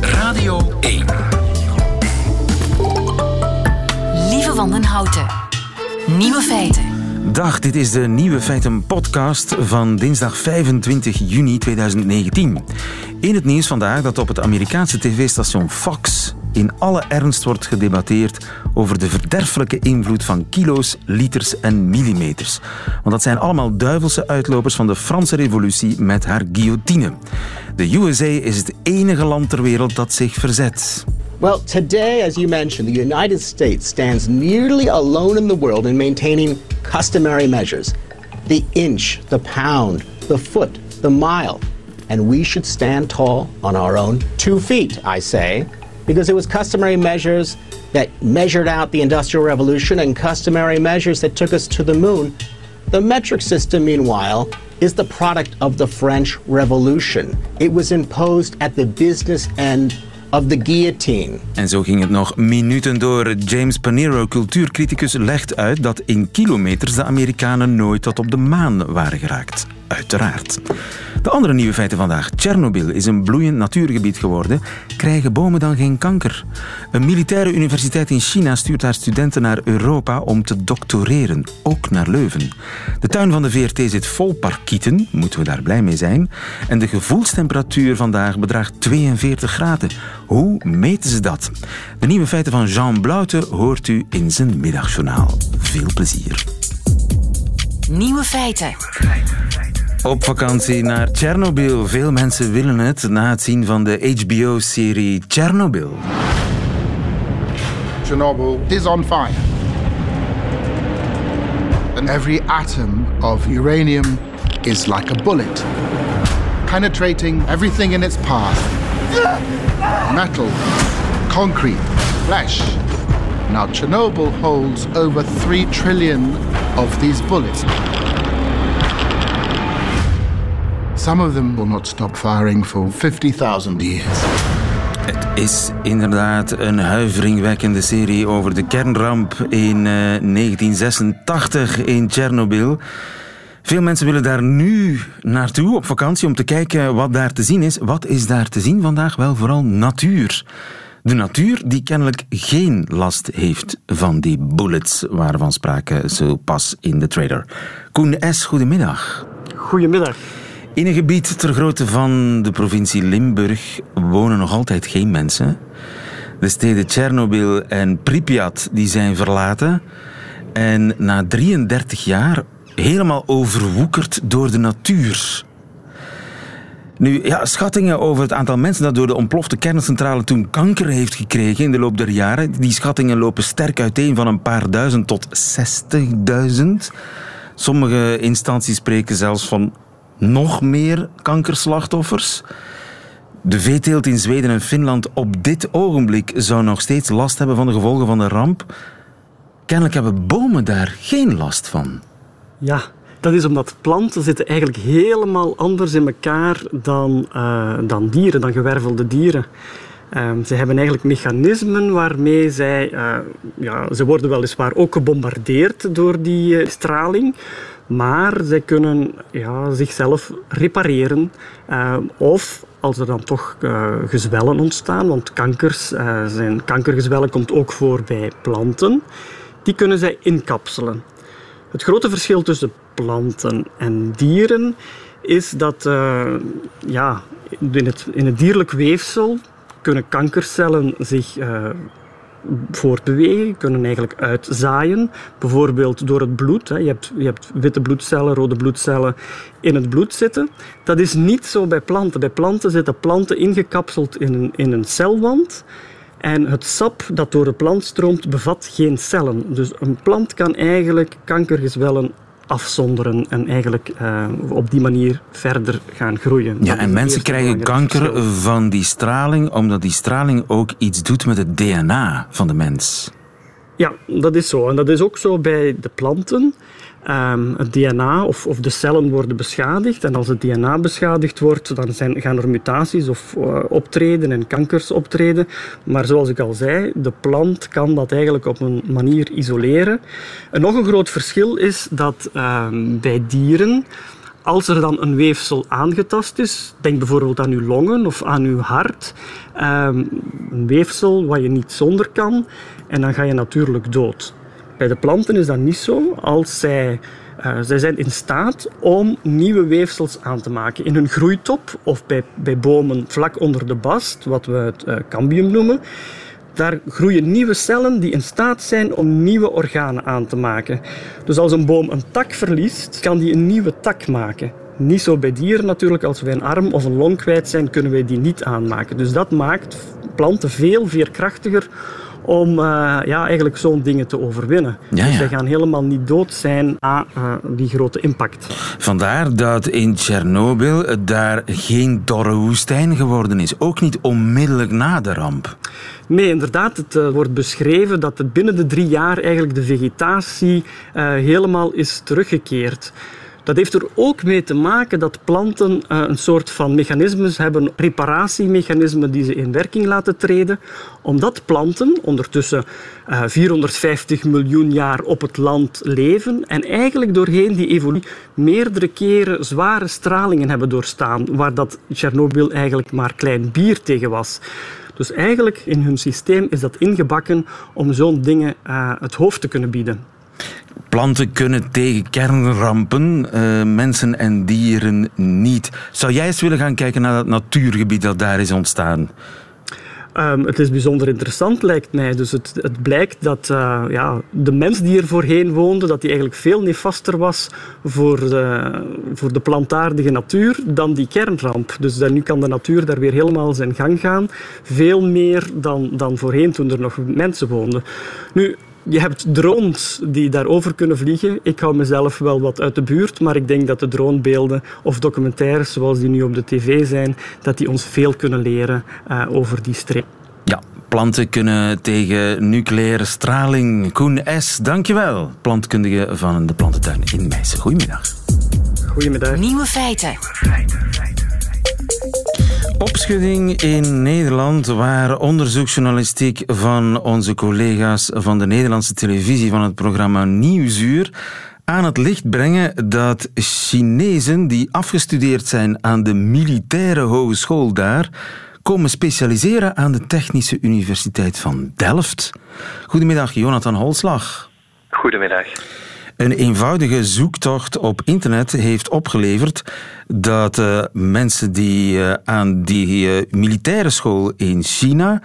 Radio 1. Lieve Wandenhouten. Nieuwe feiten. Dag, dit is de Nieuwe Feiten podcast van dinsdag 25 juni 2019. In het nieuws vandaag dat op het Amerikaanse tv-station Fox in alle ernst wordt gedebatteerd over de verderfelijke invloed van kilo's, liters en millimeters. Want dat zijn allemaal duivelse uitlopers van de Franse revolutie met haar guillotine. De USA is het enige land ter wereld dat zich verzet. Well, today, as you mentioned, the United States stands nearly alone in the world in maintaining customary measures the inch, the pound, the foot, the mile. And we should stand tall on our own two feet, I say, because it was customary measures that measured out the Industrial Revolution and customary measures that took us to the moon. The metric system, meanwhile, is the product of the French Revolution. It was imposed at the business end of the guillotine. En zo ging het nog minuten door. James Panero, cultuurcriticus, legt uit dat in kilometers de Amerikanen nooit tot op de maan waren geraakt. Uiteraard. De andere nieuwe feiten vandaag. Tsjernobyl is een bloeiend natuurgebied geworden. Krijgen bomen dan geen kanker? Een militaire universiteit in China stuurt haar studenten naar Europa om te doctoreren. Ook naar Leuven. De tuin van de VRT zit vol parkieten. Moeten we daar blij mee zijn. En de gevoelstemperatuur vandaag bedraagt 42 graden. Hoe meten ze dat? De nieuwe feiten van Jean Blaute hoort u in zijn middagjournaal. Veel plezier. Nieuwe feiten. Op vakantie naar Tsjernobyl. Veel mensen willen het na het zien van de HBO-serie Chernobyl. Chernobyl is on fire. And every atom of uranium is like a bullet, penetrating everything in its path metal, concrete, flesh. Now, Chernobyl holds over 3 trillion of these bullets. Some of them will not stop firing for 50,000 years. Het is inderdaad een huiveringwekkende serie over de kernramp in eh, 1986 in Tsjernobyl. Veel mensen willen daar nu naartoe op vakantie om te kijken wat daar te zien is. Wat is daar te zien vandaag? Wel vooral natuur. De natuur die kennelijk geen last heeft van die bullets waarvan sprake zo pas in de trailer. Koen S., goedemiddag. Goedemiddag. In een gebied ter grootte van de provincie Limburg wonen nog altijd geen mensen. De steden Tsjernobyl en Pripyat die zijn verlaten. En na 33 jaar helemaal overwoekerd door de natuur. Nu, ja, schattingen over het aantal mensen dat door de ontplofte kerncentrale toen kanker heeft gekregen in de loop der jaren, die schattingen lopen sterk uiteen van een paar duizend tot 60.000. Sommige instanties spreken zelfs van nog meer kankerslachtoffers. De veeteelt in Zweden en Finland op dit ogenblik zou nog steeds last hebben van de gevolgen van de ramp. Kennelijk hebben bomen daar geen last van. Ja, dat is omdat planten zitten eigenlijk helemaal anders in elkaar dan, uh, dan dieren, dan gewervelde dieren. Um, ze hebben eigenlijk mechanismen waarmee zij... Uh, ja, ze worden weliswaar ook gebombardeerd door die uh, straling. Maar zij kunnen ja, zichzelf repareren. of als er dan toch gezwellen ontstaan, want kankers, zijn, kankergezwellen komt ook voor bij planten. Die kunnen zij inkapselen. Het grote verschil tussen planten en dieren is dat ja, in, het, in het dierlijk weefsel kunnen kankercellen zich voortbewegen, kunnen eigenlijk uitzaaien. Bijvoorbeeld door het bloed. Je, hebt, je hebt witte bloedcellen, rode bloedcellen in het bloed zitten. Dat is niet zo bij planten. Bij planten zitten planten ingekapseld in een, in een celwand. En het sap dat door de plant stroomt bevat geen cellen. Dus een plant kan eigenlijk kankergezwellen afzonderen en eigenlijk uh, op die manier verder gaan groeien. Ja, en mensen krijgen kanker verschil. van die straling, omdat die straling ook iets doet met het DNA van de mens. Ja, dat is zo. En dat is ook zo bij de planten. Um, het DNA of, of, de cellen worden beschadigd. En als het DNA beschadigd wordt, dan zijn, gaan er mutaties of, uh, optreden en kankers optreden. Maar zoals ik al zei, de plant kan dat eigenlijk op een manier isoleren. En nog een groot verschil is dat um, bij dieren als er dan een weefsel aangetast is, denk bijvoorbeeld aan uw longen of aan uw hart, ehm, een weefsel wat je niet zonder kan, en dan ga je natuurlijk dood. Bij de planten is dat niet zo. Als zij, uh, zij zijn in staat om nieuwe weefsels aan te maken. In hun groeitop of bij, bij bomen vlak onder de bast, wat we het uh, cambium noemen. Daar groeien nieuwe cellen die in staat zijn om nieuwe organen aan te maken. Dus als een boom een tak verliest, kan die een nieuwe tak maken. Niet zo bij dieren natuurlijk. Als wij een arm of een long kwijt zijn, kunnen wij die niet aanmaken. Dus dat maakt planten veel veerkrachtiger om uh, ja, eigenlijk zo'n dingen te overwinnen. Ja, Dus zij gaan helemaal niet dood zijn na uh, die grote impact. Vandaar dat in Tsjernobyl daar geen dorre woestijn geworden is. Ook niet onmiddellijk na de ramp. Nee, inderdaad. Het uh, wordt beschreven dat het binnen de drie jaar eigenlijk de vegetatie helemaal is teruggekeerd. Dat heeft er ook mee te maken dat planten uh, een soort van mechanismes hebben, reparatiemechanismen die ze in werking laten treden, omdat planten ondertussen uh, 450 miljoen jaar op het land leven en eigenlijk doorheen die evolutie meerdere keren zware stralingen hebben doorstaan, waar dat Tsjernobyl eigenlijk maar klein bier tegen was. Dus eigenlijk in hun systeem is dat ingebakken om zo'n dingen uh, het hoofd te kunnen bieden. Planten kunnen tegen kernrampen, uh, mensen en dieren niet. Zou jij eens willen gaan kijken naar dat natuurgebied dat daar is ontstaan? Um, het is bijzonder interessant, lijkt mij. Dus het, het blijkt dat uh, ja, de mens die er voorheen woonde, dat die eigenlijk veel nefaster was voor de, voor de plantaardige natuur dan die kernramp. Dus dan, nu kan de natuur daar weer helemaal zijn gang gaan. Veel meer dan, dan voorheen toen er nog mensen woonden. Nu, je hebt drones die daarover kunnen vliegen. Ik hou mezelf wel wat uit de buurt, maar ik denk dat de dronebeelden of documentaires zoals die nu op de tv zijn, dat die ons veel kunnen leren uh, over die streek. Ja, planten kunnen tegen nucleaire straling. Koen S., dankjewel. Plantkundige van de plantentuin in Meissen. Goedemiddag. Goedemiddag. Nieuwe feiten. Opschudding in Nederland, waar onderzoeksjournalistiek van onze collega's van de Nederlandse televisie van het programma Nieuwsuur aan het licht brengen dat Chinezen die afgestudeerd zijn aan de militaire hogeschool daar komen specialiseren aan de Technische Universiteit van Delft. Goedemiddag, Jonathan Holslag. Goedemiddag. Een eenvoudige zoektocht op internet heeft opgeleverd dat uh, mensen die uh, aan die uh, militaire school in China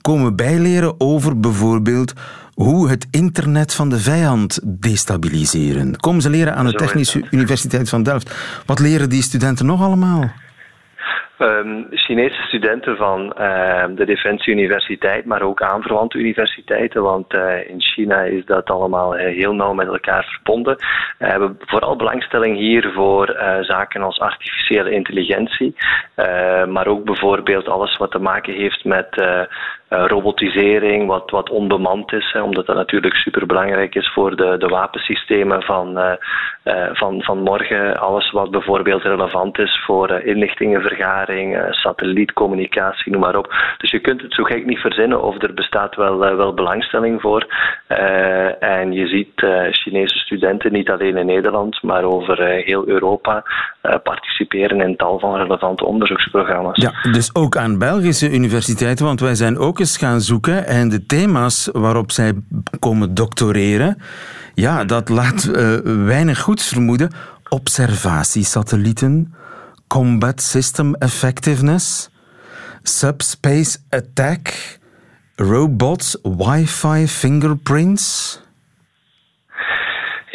komen bijleren over bijvoorbeeld hoe het internet van de vijand destabiliseren. Komen ze leren aan de Technische Universiteit van Delft. Wat leren die studenten nog allemaal? Um, Chinese studenten van uh, de Defensie Universiteit, maar ook aanverwante universiteiten, want uh, in China is dat allemaal uh, heel nauw met elkaar verbonden. We hebben vooral belangstelling hier voor zaken als artificiële intelligentie, maar ook bijvoorbeeld alles wat te maken heeft met robotisering, wat, wat onbemand is, hè, omdat dat natuurlijk superbelangrijk is voor de, de wapensystemen van, uh, uh, van, van morgen. Alles wat bijvoorbeeld relevant is voor inlichtingenvergaring, satellietcommunicatie, noem maar op. Dus je kunt het zo gek niet verzinnen of er bestaat wel, wel belangstelling voor. en je ziet Chinese studenten niet alleen in Nederland, maar over heel Europa participeren in tal van relevante onderzoeksprogramma's. Ja, dus ook aan Belgische universiteiten, want wij zijn ook gaan zoeken en de thema's waarop zij komen doctoreren, ja, dat laat uh, weinig goeds vermoeden. Observatiesatellieten, combat system effectiveness, subspace attack, robots, wifi fingerprints.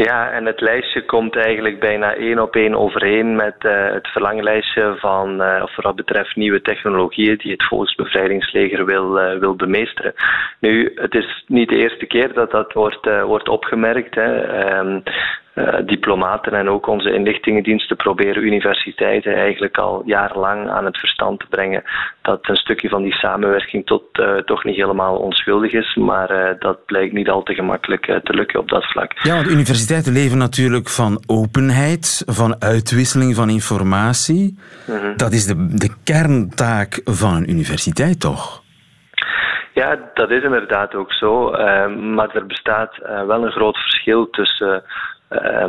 Ja, en het lijstje komt eigenlijk bijna één op één overeen met uh, het verlanglijstje van, uh, of wat betreft nieuwe technologieën die het Volksbevrijdingsleger wil, uh, wil bemeesteren. Nu, het is niet de eerste keer dat dat wordt, wordt opgemerkt. Hè. Um, uh, diplomaten en ook onze inlichtingendiensten proberen universiteiten eigenlijk al jarenlang aan het verstand te brengen dat een stukje van die samenwerking tot, uh, toch niet helemaal onschuldig is, maar uh, dat blijkt niet al te gemakkelijk te lukken op dat vlak. Ja, want universiteiten leven natuurlijk van openheid, van uitwisseling van informatie. Mm -hmm. Dat is de, de kerntaak van een universiteit, toch? Ja, dat is inderdaad ook zo. Uh, maar er bestaat uh, wel een groot verschil tussen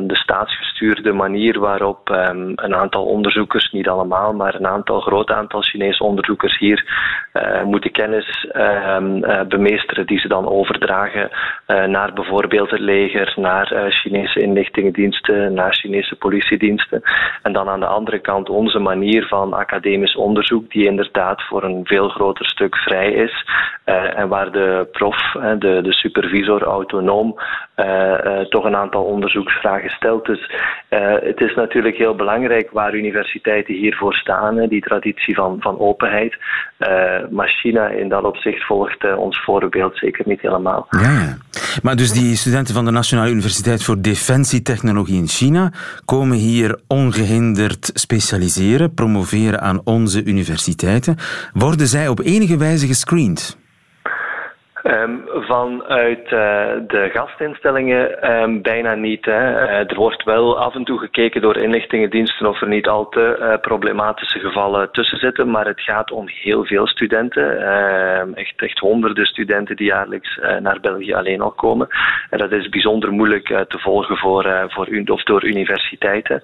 de staatsgestuurde manier waarop ehm, een aantal onderzoekers, niet allemaal, maar een aantal groot aantal Chinese onderzoekers hier uh, moeten kennis um, uh, bemeesteren die ze dan overdragen uh, naar bijvoorbeeld het leger, naar Chinese inlichtingendiensten, naar Chinese politiediensten. En dan aan de andere kant onze manier van academisch onderzoek, die inderdaad voor een veel groter stuk vrij is en waar de prof, de, de supervisor autonoom toch een aantal onderzoeksvragen stelt. Dus het is natuurlijk heel belangrijk waar universiteiten hiervoor staan, die traditie van, van openheid. maar China in dat opzicht volgt ons voorbeeld zeker niet helemaal. Ja. Maar dus die studenten van de Nationale Universiteit voor Defensietechnologie in China komen hier ongehinderd specialiseren, promoveren aan onze universiteiten. Worden zij op enige wijze gescreend? Um, vanuit uh, de gastinstellingen um, bijna niet. Hè. Uh, er wordt wel af en toe gekeken door inlichtingendiensten of er niet al te uh, problematische gevallen tussen zitten, maar het gaat om heel veel studenten. Ehm, echt, echt honderden studenten die jaarlijks naar België alleen al komen. En dat is bijzonder moeilijk te volgen voor, voor of door universiteiten.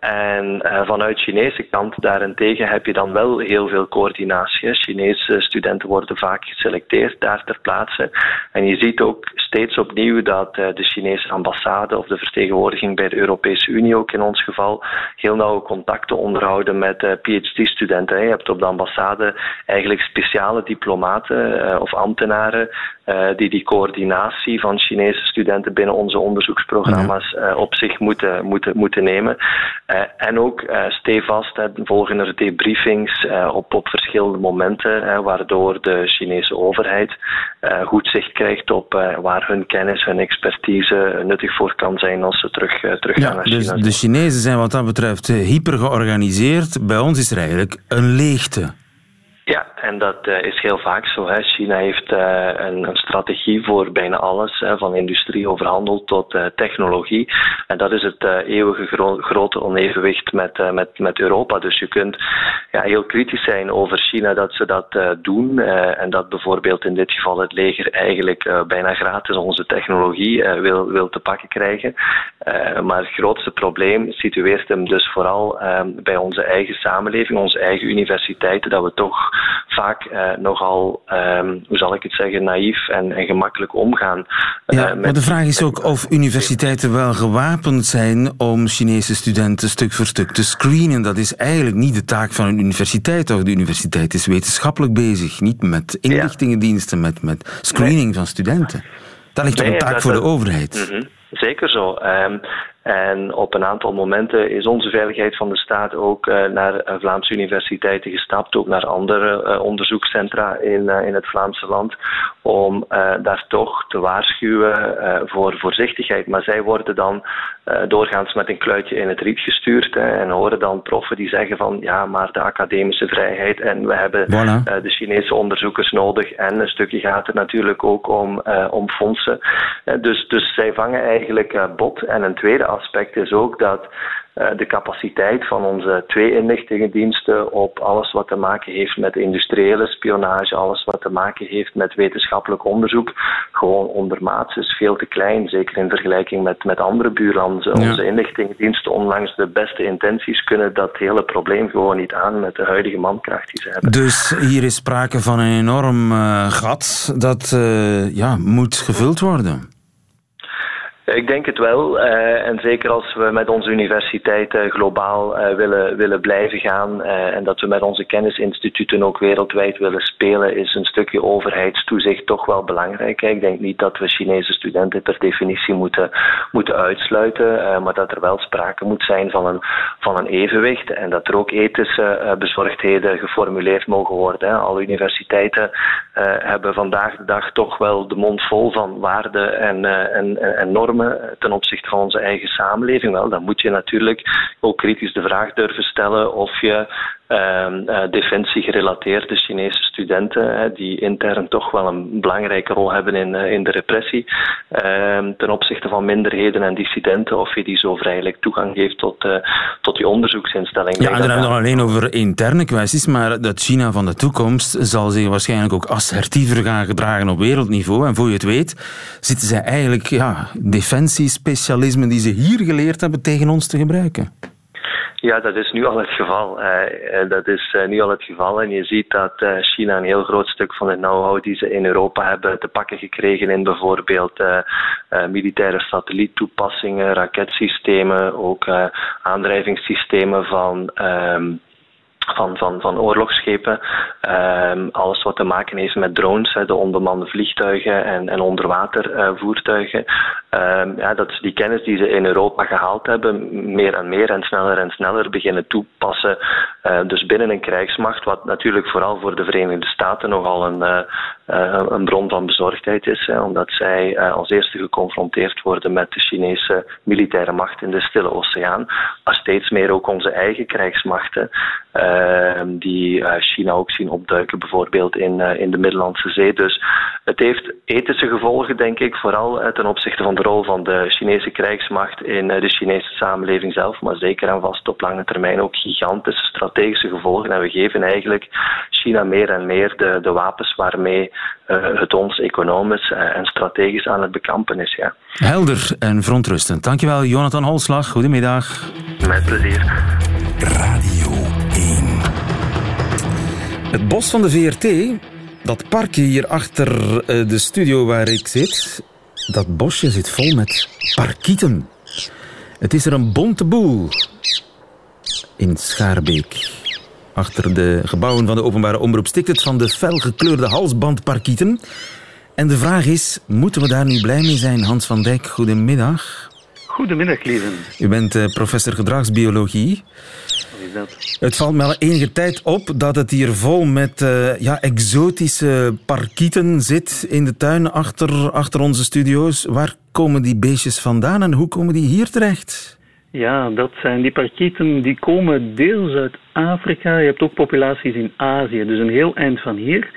en vanuit Chinese kant daarentegen heb je dan wel heel veel coördinatie. Chinese studenten worden vaak geselecteerd daar ter plaatse. En je ziet ook steeds opnieuw dat eh, de Chinese ambassade of de vertegenwoordiging bij de Europese Unie ook in ons geval heel nauwe contacten onderhouden met eh, PhD-studenten. Je hebt op de ambassade eigenlijk speciale diplomaten eh, of ambtenaren die die coördinatie van Chinese studenten binnen onze onderzoeksprogramma's op zich moeten, moeten, moeten nemen. en ook stevast volgen er debriefings op, op verschillende momenten, waardoor de Chinese overheid goed zicht krijgt op waar hun kennis, hun expertise nuttig voor kan zijn als ze terug, terug ja, gaan naar China. Dus de Chinezen zijn wat dat betreft eh, hyper georganiseerd. Bij ons is er eigenlijk een leegte. Ja, en dat uh, is heel vaak zo. Hè. China heeft uh, een, een, strategie voor bijna alles, hè, van industrie over handel tot uh, technologie. En dat is het eeuwige gro grote onevenwicht met, met, met Europa. Dus je kunt ja, heel kritisch zijn over China dat ze dat doen. en dat bijvoorbeeld in dit geval het leger eigenlijk bijna gratis onze technologie wil, wil te pakken krijgen. maar het grootste probleem situeert hem dus vooral bij onze eigen samenleving, onze eigen universiteiten, dat we toch vaak eh, nogal, um, hoe zal ik het zeggen, naïef en, en gemakkelijk omgaan. Uh, ja, maar de vraag is ook of universiteiten wel gewapend zijn om Chinese studenten stuk voor stuk te screenen. Dat is eigenlijk niet de taak van een universiteit. Toch? De universiteit is wetenschappelijk bezig, niet met inlichtingendiensten, met, met screening van studenten. Dat ligt toch een taak voor de overheid. Mm Zeker zo. Um, en op een aantal momenten is onze veiligheid van de staat ook uh, naar uh, Vlaamse universiteiten gestapt, ook naar andere uh, onderzoekscentra in, in het Vlaamse land, om daar toch te waarschuwen voor voorzichtigheid. Maar zij worden dan doorgaans met een kluitje in het riet gestuurd hè, en horen dan proffen die zeggen van ja, maar de academische vrijheid en we hebben voilà. de Chinese onderzoekers nodig en een stukje gaat het natuurlijk ook om, om fondsen. dus, dus zij vangen eigenlijk bot. En een tweede aspect is ook dat uh, de capaciteit van onze twee inlichtingendiensten op alles wat te maken heeft met industriële spionage, alles wat te maken heeft met wetenschappelijk onderzoek, gewoon ondermaats is veel te klein. Zeker in vergelijking met, met andere buurlanden. Ja. Onze inlichtingendiensten, ondanks de beste intenties, kunnen dat hele probleem gewoon niet aan met de huidige mankracht die ze hebben. Dus hier is sprake van een enorm uh, gat dat uh, ja, moet gevuld worden. Ik denk het wel. Uh, en zeker als we met onze universiteiten globaal uh, willen, willen blijven gaan en dat we met onze kennisinstituten ook wereldwijd willen spelen, is een stukje overheidstoezicht toch wel belangrijk. Ik denk niet dat we Chinese studenten per definitie moeten, moeten uitsluiten, maar dat er wel sprake moet zijn van een, van een evenwicht en dat er ook ethische bezorgdheden geformuleerd mogen worden. Alle universiteiten hebben vandaag de dag toch wel de mond vol van waarden en, en, en normen ten opzichte van onze eigen samenleving, wel, dan moet je natuurlijk ook kritisch de vraag durven stellen of je defensie gerelateerde Chinese studenten, die intern toch wel een belangrijke rol hebben in, in de repressie, ehm, ten opzichte van minderheden en dissidenten, of je die zo vrijelijk toegang geeft tot, tot die onderzoeksinstelling. Ja, en dan hebben we het alleen over interne kwesties, maar dat China van de toekomst zal zich waarschijnlijk ook assertiever gaan gedragen op wereldniveau. En voor je het weet, zitten zij eigenlijk ja, defensiespecialismen die ze hier geleerd hebben tegen ons te gebruiken. Ja, dat is nu al het geval. Uh, dat is uh, nu al het geval. En je ziet dat China een heel groot stuk van de know-how die ze in Europa hebben te pakken gekregen in bijvoorbeeld militaire satelliettoepassingen, raketsystemen, ook aandrijvingssystemen van. Ehm, van, van, van oorlogsschepen. Um, alles wat te maken heeft met drones, de onbemande vliegtuigen en, en onderwatervoertuigen. Um, ja, dat die kennis die ze in Europa gehaald hebben, meer en meer en sneller en sneller beginnen toepassen. Uh, dus binnen een krijgsmacht, wat natuurlijk vooral voor de Verenigde Staten nogal een, uh, een bron van bezorgdheid is, hè, omdat zij als eerste geconfronteerd worden met de Chinese militaire macht in de Stille Oceaan, maar steeds meer ook onze eigen krijgsmachten. Die eh, China ook zien opduiken, bijvoorbeeld in, eh, in de Middellandse Zee. Dus het heeft ethische gevolgen, denk ik, vooral eh, ten opzichte van de rol van de Chinese krijgsmacht in de Chinese samenleving zelf, maar zeker en vast op lange termijn ook gigantische strategische gevolgen. En we geven eigenlijk China meer en meer de, de wapens waarmee het ons economisch en strategisch aan het bekampen is. Ja. Helder en verontrustend. Dankjewel, Jonathan Holslag. Goedemiddag. Met plezier. Radio het bos van de VRT, dat parkje hier achter eh, de studio waar ik zit, dat bosje zit vol met parkieten. Het is er een bonte boel in Schaarbeek. Achter de gebouwen van de openbare omroep stikt het van de felgekleurde halsbandparkieten. En de vraag is, moeten we daar nu blij mee zijn? Hans van Dijk, goedemiddag. Goedemiddag, Lieven. U bent uh, professor gedragsbiologie. Het valt me al enige tijd op dat het hier vol met uh, ja, exotische parkieten zit in de tuin achter, achter onze studio's. Waar komen die beestjes vandaan en hoe komen die hier terecht? Ja, dat zijn die parkieten die komen deels uit Afrika. Je hebt ook populaties in Azië, dus een heel eind van hier.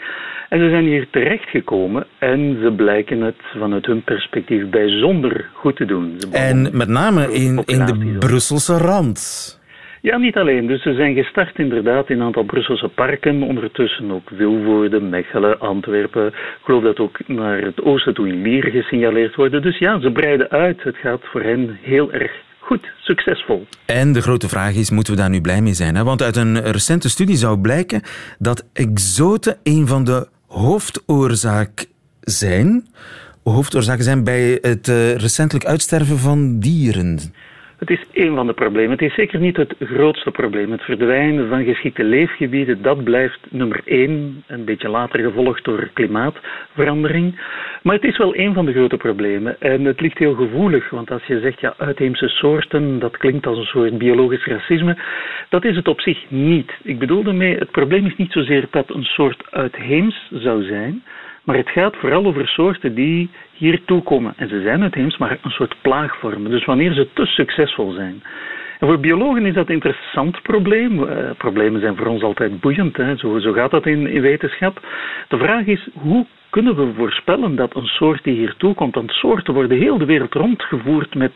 En ze zijn hier terechtgekomen en ze blijken het vanuit hun perspectief bijzonder goed te doen. En met name in, in de Brusselse rand. Ja, niet alleen. Dus ze zijn gestart inderdaad in een aantal Brusselse parken. Ondertussen ook Vilvoorde, Mechelen, Antwerpen. Ik geloof dat ook naar het oosten toe in Lier gesignaleerd worden. Dus ja, ze breiden uit. Het gaat voor hen heel erg goed, succesvol. En de grote vraag is, moeten we daar nu blij mee zijn? Hè? Want uit een recente studie zou blijken dat exoten een van de hoofdoorzaak zijn, hoofdoorzaken zijn bij het uh, recentelijk uitsterven van dieren. Het is één van de problemen. Het is zeker niet het grootste probleem. Het verdwijnen van geschikte leefgebieden, dat blijft nummer één. Een beetje later gevolgd door klimaatverandering. Maar het is wel één van de grote problemen. En het ligt heel gevoelig, want als je zegt, ja, uitheemse soorten, dat klinkt als een soort biologisch racisme. Dat is het op zich niet. Ik bedoel daarmee, het probleem is niet zozeer dat een soort uitheems zou zijn, maar het gaat vooral over soorten die hier toekomen. En ze zijn uitheems, maar een soort plaag vormen. Dus wanneer ze te succesvol zijn. En voor biologen is dat een interessant probleem. Uh, problemen zijn voor ons altijd boeiend. Hè. Zo, zo gaat dat in, in wetenschap. De vraag is, hoe kunnen we voorspellen dat een soort die hier toekomt, want soorten worden heel de wereld rondgevoerd met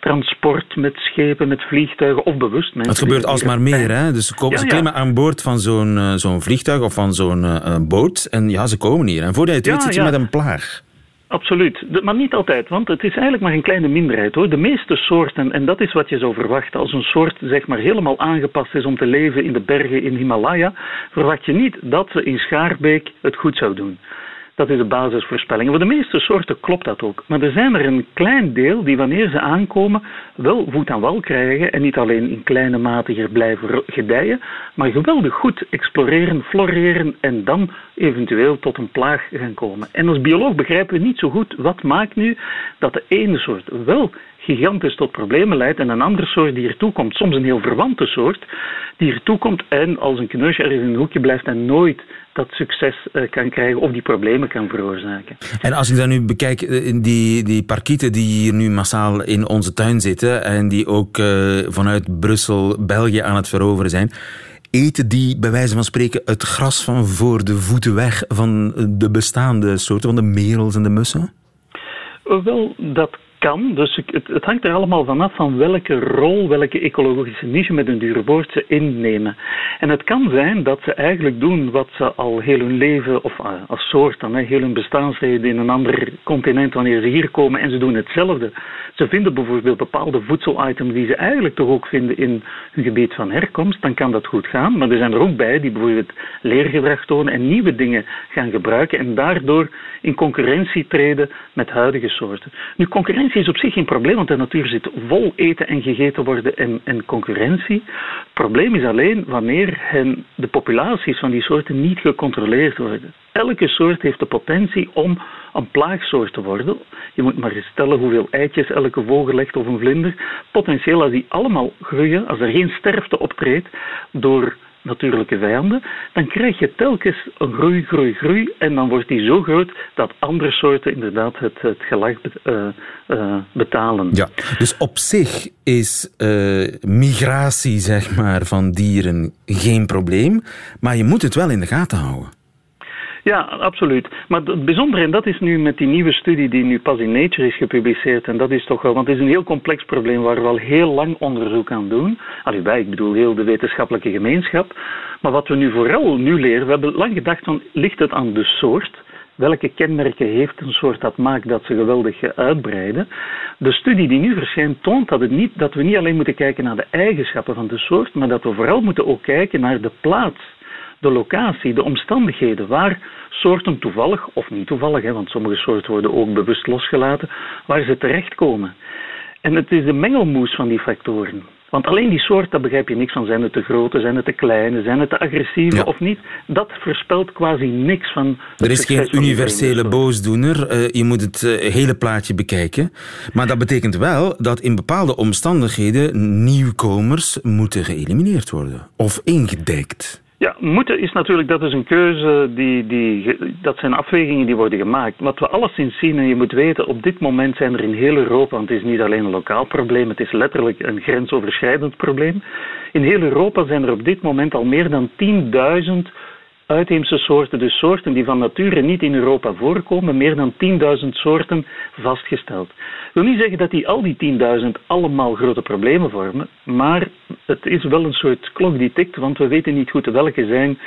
transport, met schepen, met vliegtuigen of bewust. Het gebeurt alsmaar meer, hè? Dus ze, komen, ze klimmen aan boord van zo'n zo'n vliegtuig of van zo'n uh, boot en ja, ze komen hier. En voordat je het weet zit je met een plaag. Absoluut. Maar niet altijd, want het is eigenlijk maar een kleine minderheid hoor. De meeste soorten, en dat is wat je zou verwachten, als een soort zeg maar helemaal aangepast is om te leven in de bergen in Himalaya, verwacht je niet dat ze in Schaarbeek het goed zou doen. Dat is de basisvoorspelling. Voor de meeste soorten klopt dat ook. Maar er zijn er een klein deel die wanneer ze aankomen wel voet aan wal krijgen en niet alleen in kleine mate hier blijven gedijen, maar geweldig goed exploreren, floreren en dan eventueel tot een plaag gaan komen. En als bioloog begrijpen we niet zo goed wat maakt nu dat de ene soort wel gigantisch tot problemen leidt en een andere soort die ertoe komt, soms een heel verwante soort, die ertoe komt en als een kneusje ergens in een hoekje blijft en nooit dat succes uh, kan krijgen of die problemen kan veroorzaken. En als ik dan nu bekijk, eh, die, die parkieten die hier nu massaal in onze tuin zitten en die ook uh, vanuit Brussel, België aan het veroveren zijn, eten die bij wijze van spreken het gras van voor de voeten weg van de bestaande soorten, van de merels en de mussen? Wel, dat kan. Dus het, hangt er allemaal vanaf van welke rol, welke ecologische niche met een dure ze innemen. En het kan zijn dat ze eigenlijk doen wat ze al heel hun leven, of uh, als soort dan, heel hun bestaansreden in een ander continent wanneer ze hier komen en ze doen hetzelfde. Ze vinden bijvoorbeeld bepaalde voedselitems die ze eigenlijk toch ook vinden in hun gebied van herkomst, dan kan dat goed gaan. Maar er zijn er ook bij die bijvoorbeeld leergedrag tonen en nieuwe dingen gaan gebruiken en daardoor in concurrentie treden met huidige soorten. Nu, concurrentie concurrentie is op zich geen probleem, want de natuur zit vol eten en gegeten worden en, en concurrentie. Het probleem is alleen wanneer de populaties van die soorten niet gecontroleerd worden. Elke soort heeft de potentie om een plaagsoort te worden. Je moet maar eens stellen hoeveel eitjes elke vogel legt of een vlinder. Potentieel, als die allemaal groeien, als er geen sterfte optreedt door natuurlijke vijanden, dan krijg je telkens een groei, groei, groei. En dan wordt die zo groot dat andere soorten inderdaad het, het gelag uh, uh, betalen. Ja, dus op zich is uh, migratie zeg maar, van dieren geen probleem, maar je moet het wel in de gaten houden. Ja, absoluut. Maar het bijzondere, en dat is nu met die nieuwe studie die nu pas in Nature is gepubliceerd, en dat is toch wel, want het is een heel complex probleem waar we al heel lang onderzoek aan doen. Allee, wij, ik bedoel heel de wetenschappelijke gemeenschap. Maar wat we nu vooral nu leren, we hebben lang gedacht van, ligt het aan de soort? Welke kenmerken heeft een soort dat maakt dat ze geweldig uitbreiden? De studie die nu verschijnt toont dat, het niet, dat we niet alleen moeten kijken naar de eigenschappen van de soort, maar dat we vooral moeten ook kijken naar de plaats de locatie, de omstandigheden waar soorten toevallig of niet toevallig, hè, want sommige soorten worden ook bewust losgelaten, waar ze terechtkomen. En het is de mengelmoes van die factoren. Want alleen die soort, daar begrijp je niks van. Zijn het te grote, zijn het te kleine, zijn het te agressieve of niet? Dat voorspelt quasi niks van. Er is geen universele boosdoener. Uh, je moet het uh, hele plaatje bekijken. Maar dat betekent wel dat in bepaalde omstandigheden nieuwkomers moeten geëlimineerd worden of ingedekt. Ja, moeten is natuurlijk, dat is een keuze, die, die, dat zijn afwegingen die worden gemaakt. Wat we alleszins zien, en je moet weten, op dit moment zijn er in heel Europa, want het is niet alleen een lokaal probleem, het is letterlijk een grensoverschrijdend probleem. In heel Europa zijn er op dit moment al meer dan 10.000 uitheemse soorten, dus soorten die van nature niet in Europa voorkomen, meer dan 10.000 soorten vastgesteld. Dat wil niet zeggen dat die al die 10.000 allemaal grote problemen vormen, maar het is wel een soort klok die tikt, want we weten niet goed welke zijn.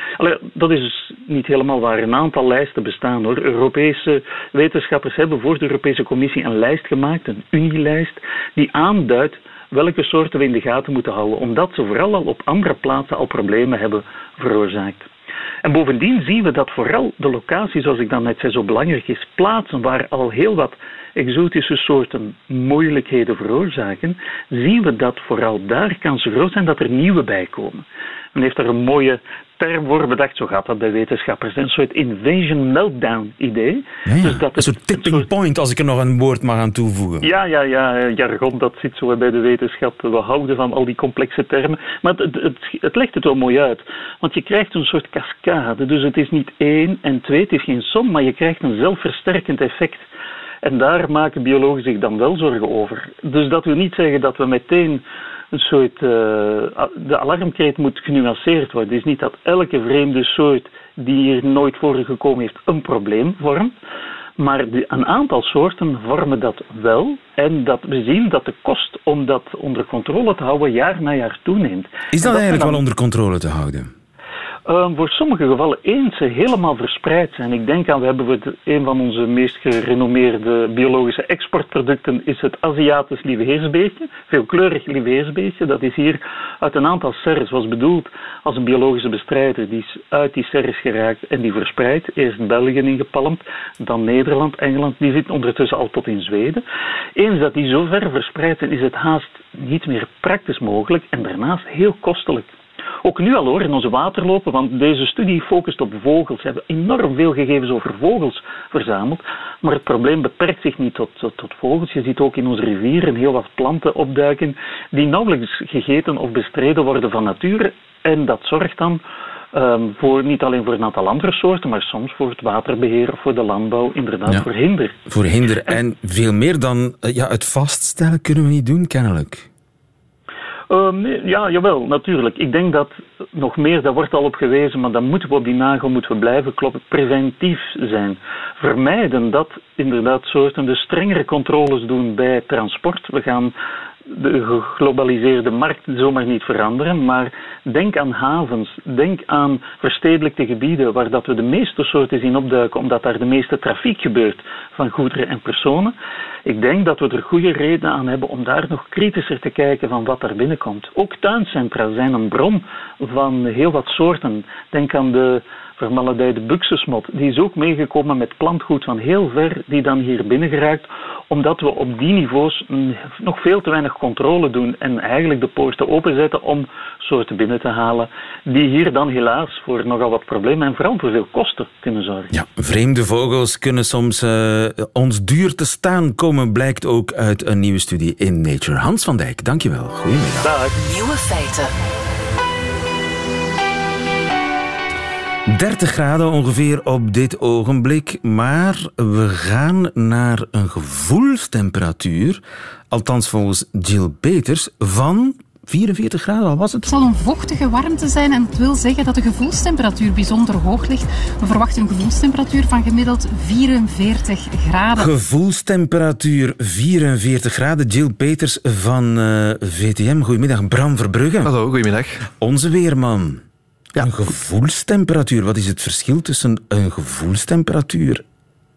Dat is dus niet helemaal waar. Een aantal lijsten bestaan hoor. Europese wetenschappers hebben voor de Europese Commissie een lijst gemaakt, een unielijst, die aanduidt welke soorten we in de gaten moeten houden, omdat ze vooral al op andere plaatsen al problemen hebben veroorzaakt. En bovendien zien we dat vooral de locatie, zoals ik dan net zei, zo belangrijk is. Plaatsen waar al heel wat exotische soorten moeilijkheden veroorzaken, zien we dat vooral daar kansen groot zijn dat er nieuwe bij komen. Men heeft daar een mooie term voor bedacht, zo gaat dat bij wetenschappers. Een soort invasion meltdown idee. dus dat een soort tipping point, als ik er nog een woord mag aan toevoegen. Ja, ja, ja, jargon, dat zit zo bij de wetenschap. We houden van al die complexe termen. Maar het, het, het legt het wel mooi uit. Want je krijgt een soort cascade. Dus het is niet één en twee, het is geen som, maar je krijgt een zelfversterkend effect. En daar maken biologen zich dan wel zorgen over. Dus dat wil niet zeggen dat we meteen een soort. Uh, de alarmkreet moet genuanceerd worden. Het is niet dat elke vreemde soort die hier nooit voor gekomen heeft een probleem vormt. Maar een aantal soorten vormen dat wel. En dat we zien dat de kost om dat onder controle te houden jaar na jaar toeneemt. Is dat, dat eigenlijk wel onder controle te houden? Uh, voor sommige gevallen eens ze helemaal verspreid zijn. Ik denk aan, we hebben een van onze meest gerenommeerde biologische exportproducten is het Aziatisch lieveheersbeestje, veelkleurig lieveheersbeestje. Dat is hier uit een aantal serres, was bedoeld als een biologische bestrijder. Die is uit die serres geraakt en die verspreidt. Eerst België ingepalmd, dan Nederland, Engeland. Die zit ondertussen al tot in Zweden. Eens dat die zo ver verspreid zijn, is het haast niet meer praktisch mogelijk en daarnaast heel kostelijk. Ook nu al hoor, in onze waterlopen, want deze studie focust op vogels. We hebben enorm veel gegevens over vogels verzameld. Maar het probleem beperkt zich niet tot, tot, vogels. Je ziet ook in onze rivieren heel wat planten opduiken die nauwelijks gegeten of bestreden worden van nature. En dat zorgt dan Um, voor, niet alleen voor een aantal andere soorten, maar soms voor het waterbeheer of voor de landbouw, inderdaad voor hinder. Voor hinder. En, en veel meer dan uh, ja, het vaststellen kunnen we niet doen, kennelijk. Um, ja, jawel, natuurlijk. Ik denk dat nog meer, daar wordt al op gewezen, maar dan moeten we op die nagel moeten we blijven kloppen, preventief zijn. Vermijden dat inderdaad soorten de strengere controles doen bij transport. We gaan de geglobaliseerde markt zomaar niet veranderen, maar denk aan havens, denk aan verstedelijkte gebieden waar dat we de meeste soorten zien opduiken, omdat daar de meeste trafiek gebeurt van goederen en personen. Ik denk dat we er goede reden aan hebben om daar nog kritischer te kijken van wat daar binnenkomt. Ook tuincentra zijn een bron van heel wat soorten. Denk aan de vermaledijde buxusmot. Die is ook meegekomen met plantgoed van heel ver, die dan hier binnen geraakt, omdat we op die niveaus nog veel te weinig controle doen en eigenlijk de poorten openzetten om soorten binnen te halen, die hier dan helaas voor nogal wat problemen en vooral voor veel kosten kunnen zorgen. Ja, vreemde vogels kunnen soms uh, ons duur te staan komen, blijkt ook uit een nieuwe studie in Nature. Hans van Dijk, dankjewel. Goedemiddag. Dag. Nieuwe feiten. 30 graden ongeveer op dit ogenblik, maar we gaan naar een gevoelstemperatuur, althans volgens Jill Peters, van 44 graden, al was het? Het zal een vochtige warmte zijn en het wil zeggen dat de gevoelstemperatuur bijzonder hoog ligt. We verwachten een gevoelstemperatuur van gemiddeld 44 graden. Gevoelstemperatuur 44 graden. Jill Peters van uh, eh, VTM. Goedemiddag, Bram Verbrugge. Hallo, goedemiddag. Onze weerman. Ja. Een gevoelstemperatuur. Wat is het verschil tussen een gevoelstemperatuur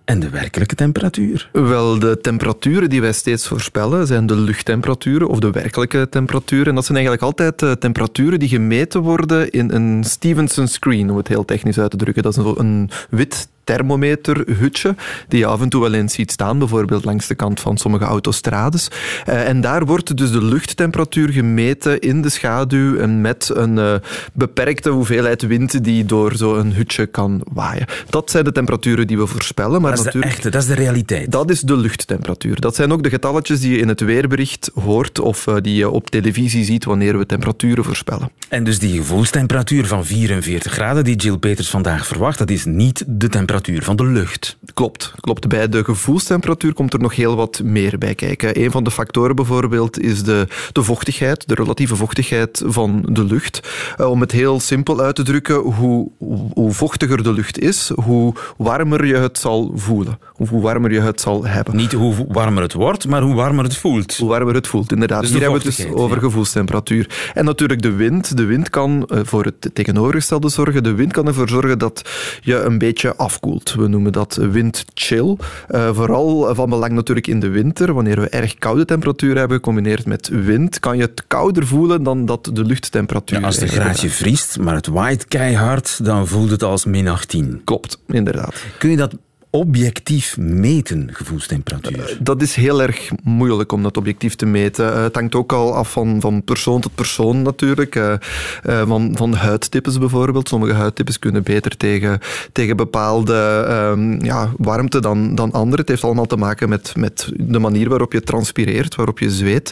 en de werkelijke temperatuur? Wel, de temperaturen die wij steeds voorspellen zijn de luchttemperaturen of de werkelijke temperaturen. En dat zijn eigenlijk altijd uh, temperaturen die gemeten worden in een Stevenson screen, om het heel technisch uit te drukken. Dat is een wit thermometerhutje die je af en toe wel eens ziet staan, bijvoorbeeld langs de kant van sommige autostrades. Uh, en daar wordt dus de luchttemperatuur gemeten in de schaduw en met een uh, beperkte hoeveelheid wind die door zo'n hutje kan waaien. Dat zijn de temperaturen die we voorspellen. Maar dat is natuurlijk, de echte, dat is de realiteit. Dat is de luchttemperatuur. Dat zijn ook de getalletjes die je in het weerbericht hoort of uh, die je op televisie ziet wanneer we temperaturen voorspellen. En dus die gevoelstemperatuur van 44 graden die Jill Peters vandaag verwacht, dat is niet de temperatuur temperatuur van de lucht. Klopt, klopt. Bij de gevoelstemperatuur komt er nog heel wat meer bij kijken. Een van de factoren bijvoorbeeld is de, de vochtigheid, de relatieve vochtigheid van de lucht. Uh, om het heel simpel uit te drukken, hoe, hoe vochtiger de lucht is, hoe warmer je het zal voelen. Of hoe warmer je het zal hebben. Niet hoe warmer het wordt, maar hoe warmer het voelt. Hoe warmer het voelt, inderdaad. Dus Hier hebben we het dus over gevoelstemperatuur. En natuurlijk de wind. De wind kan uh, voor het tegenovergestelde zorgen. De wind kan ervoor zorgen dat je een beetje afkoelt we noemen dat windchill. Uh, vooral van belang natuurlijk in de winter. Wanneer we erg koude temperaturen hebben, gecombineerd met wind, kan je het kouder voelen dan dat de luchttemperatuur... Ja, als het graadje vriest, maar het waait keihard, dan voelt het als min 18. Klopt, inderdaad. Kun je dat objectief meten, gevoelstemperatuur? Eh, dat is heel erg moeilijk om dat objectief te meten. Uh, het hangt ook al af van, van persoon tot persoon natuurlijk. Uh, van, van huidtypes bijvoorbeeld. Sommige huidtypes kunnen beter tegen, tegen bepaalde um, ja, warmte dan, dan anderen. Het heeft allemaal te maken met, met de manier waarop je transpireert, waarop je zweet.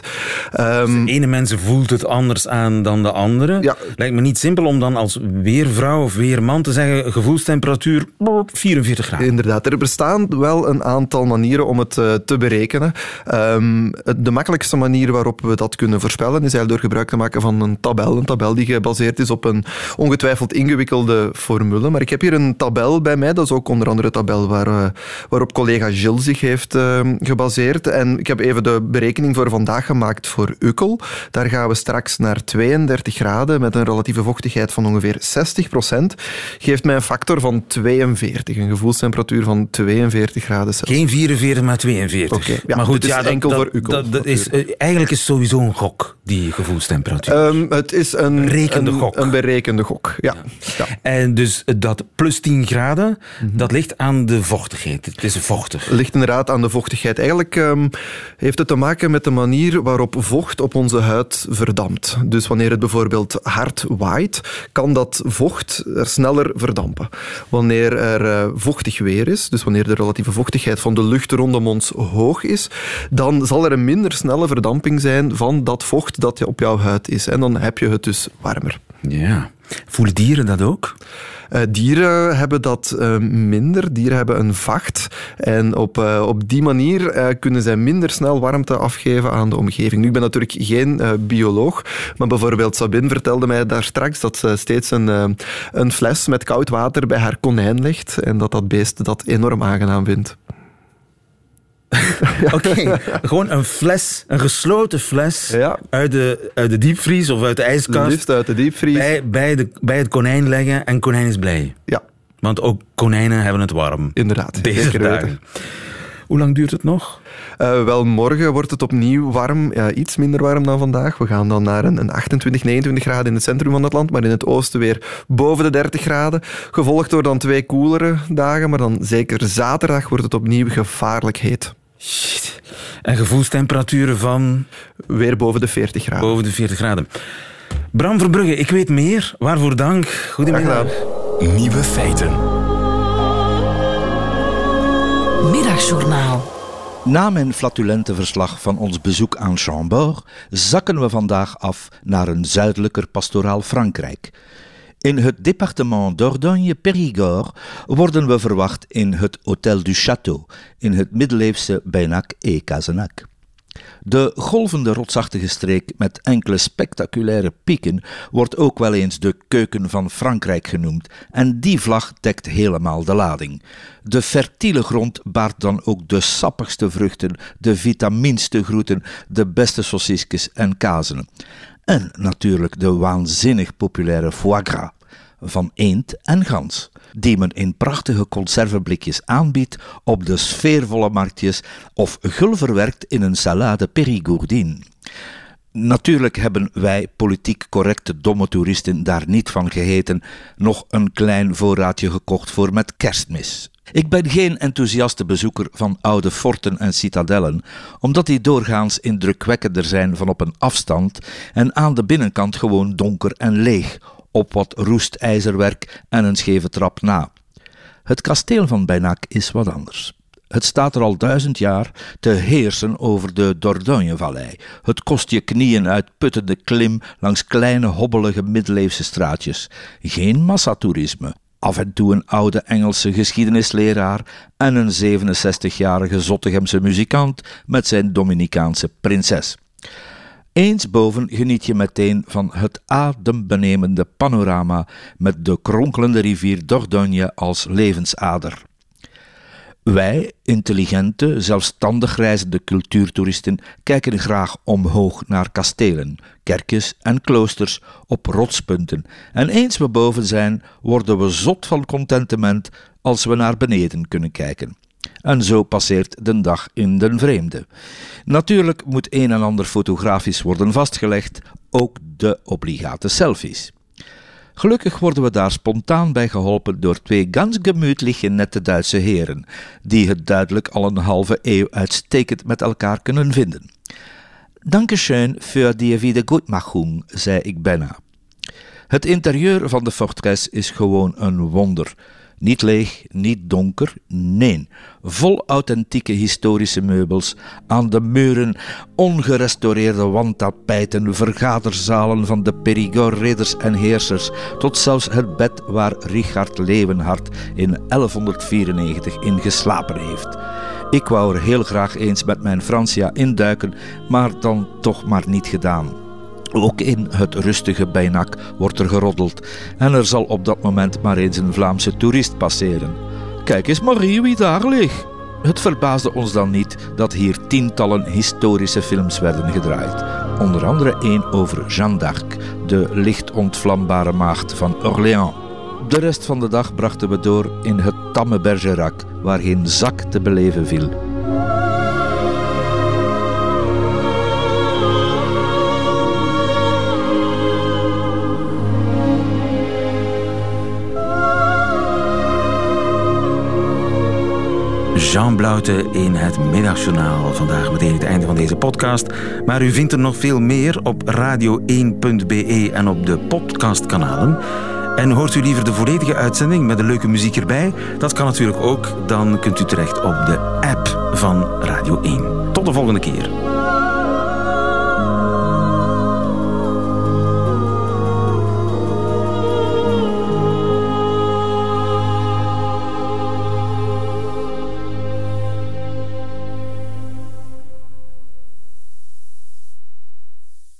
Um, de ene mens voelt het anders aan dan de andere. Ja. Lijkt me niet simpel om dan als weervrouw of weerman te zeggen gevoelstemperatuur 44 graden. Inderdaad er bestaan wel een aantal manieren om het uh, te berekenen. Um, de makkelijkste manier waarop we dat kunnen voorspellen is eigenlijk door gebruik te maken van een tabel. Een tabel die gebaseerd is op een ongetwijfeld ingewikkelde formule. Maar ik heb hier een tabel bij mij. Dat is ook onder andere een tabel waar, uh, waarop collega Gilles zich heeft uh, gebaseerd. En ik heb even de berekening voor vandaag gemaakt voor Ukkel. Daar gaan we straks naar 32 graden met een relatieve vochtigheid van ongeveer 60 procent. Geeft mij een factor van 42, een gevoelstemperatuur van 42 graden Celsius. Geen 44, maar 42. Okay, ja, maar goed, het is ja, enkel voor u. Dat, dat is, uh, eigenlijk is sowieso een gok, die gevoelstemperatuur. Um, het is een berekende een, gok. Een berekende gok, ja. ja. En dus dat plus 10 graden, mm -hmm. dat ligt aan de vochtigheid. Het is vochtig. Ligt inderdaad aan de vochtigheid. Eigenlijk um, heeft het te maken met de manier waarop vocht op onze huid verdampt. Dus wanneer het bijvoorbeeld hard waait, kan dat vocht er sneller verdampen. Wanneer er uh, vochtig weer is, dus wanneer de relatieve vochtigheid van de lucht rondom ons hoog is, dan zal er een minder snelle verdamping zijn van dat vocht dat op jouw huid is. En dan heb je het dus warmer. Ja. Voelen dieren dat ook? Uh, dieren hebben dat uh, minder. Dieren hebben een vacht. En op, uh, op die manier kunnen zij minder snel warmte afgeven aan de omgeving. Ik ben natuurlijk geen bioloog, maar bijvoorbeeld Sabine vertelde mij daar straks dat ze steeds een, een fles met koud water bij haar konijn legt en dat dat beest dat enorm aangenaam vindt. Oké, gewoon een fles, een gesloten fles ja. uit, de, uit de diepvries of uit de ijskast. Liefst uit de diepvries. Bij, bij, de, bij het konijn leggen en konijn is blij. Ja. Want ook konijnen hebben het warm. Inderdaad. Deze dagen. Hoe lang duurt het nog? Uh, wel, morgen wordt het opnieuw warm. Ja, iets minder warm dan vandaag. We gaan dan naar een, een 28, 29 graden in het centrum van het land, maar in het oosten weer boven de 30 graden. Gevolgd door dan twee koelere dagen, maar dan zeker zaterdag wordt het opnieuw gevaarlijk heet. Shit. En gevoelstemperaturen van? Weer boven de 40 graden. Boven de 40 graden. Bram Verbrugge, ik weet meer. Waarvoor dank. Goedemiddag. Nieuwe feiten. Middagjournaal. Na mijn flatulente verslag van ons bezoek aan Chambord zakken we vandaag af naar een zuidelijker pastoraal Frankrijk. In het departement Dordogne-Périgord worden we verwacht in het Hôtel du Château, in het middeleeuwse Beinac et Cazenac. De golvende rotsachtige streek met enkele spectaculaire pieken wordt ook wel eens de keuken van Frankrijk genoemd en die vlag dekt helemaal de lading. De fertiele grond baart dan ook de sappigste vruchten, de vitaminste groenten, de beste saucisjes en kazen. En natuurlijk de waanzinnig populaire foie gras van eend en gans, die men in prachtige conserveblikjes aanbiedt op de sfeervolle marktjes of gul verwerkt in een salade périgourdine. Natuurlijk hebben wij politiek correcte domme toeristen daar niet van geheten, nog een klein voorraadje gekocht voor met kerstmis. Ik ben geen enthousiaste bezoeker van oude forten en citadellen, omdat die doorgaans indrukwekkender zijn van op een afstand en aan de binnenkant gewoon donker en leeg, op wat roestijzerwerk en een scheve trap na. Het kasteel van Beinac is wat anders. Het staat er al duizend jaar te heersen over de Dordogne-vallei. Het kost je knieën uitputtende klim langs kleine hobbelige middeleeuwse straatjes. Geen massatoerisme. Af en toe een oude Engelse geschiedenisleraar en een 67-jarige Zottegemse muzikant met zijn Dominicaanse prinses. Eens boven geniet je meteen van het adembenemende panorama met de kronkelende rivier Dordogne als levensader. Wij, intelligente, zelfstandig reizende cultuurtoeristen, kijken graag omhoog naar kastelen, kerkjes en kloosters op rotspunten. En eens we boven zijn, worden we zot van contentement als we naar beneden kunnen kijken. En zo passeert de dag in den vreemde. Natuurlijk moet een en ander fotografisch worden vastgelegd, ook de obligate selfies. Gelukkig worden we daar spontaan bij geholpen door twee ganz gemütliche nette Duitse heren, die het duidelijk al een halve eeuw uitstekend met elkaar kunnen vinden. Dankeschön für die Wiedergutmachung, zei ik bijna. Het interieur van de fortress is gewoon een wonder. Niet leeg, niet donker, nee. Vol authentieke historische meubels. Aan de muren ongerestaureerde wandtapijten, vergaderzalen van de Perigord-ridders en heersers, tot zelfs het bed waar Richard Leeuwenhart in 1194 in geslapen heeft. Ik wou er heel graag eens met mijn Francia induiken, maar dan toch maar niet gedaan. Ook in het rustige Bijnak wordt er geroddeld en er zal op dat moment maar eens een Vlaamse toerist passeren. Kijk eens Marie wie daar ligt. Het verbaasde ons dan niet dat hier tientallen historische films werden gedraaid. Onder andere één over Jeanne d'Arc, de licht ontvlambare maagd van Orléans. De rest van de dag brachten we door in het tamme Bergerac, waar geen zak te beleven viel. Jean Blouten in het Middagjournaal. Vandaag meteen het einde van deze podcast. Maar u vindt er nog veel meer op radio1.be en op de podcastkanalen. En hoort u liever de volledige uitzending met de leuke muziek erbij? Dat kan natuurlijk ook. Dan kunt u terecht op de app van Radio 1. Tot de volgende keer.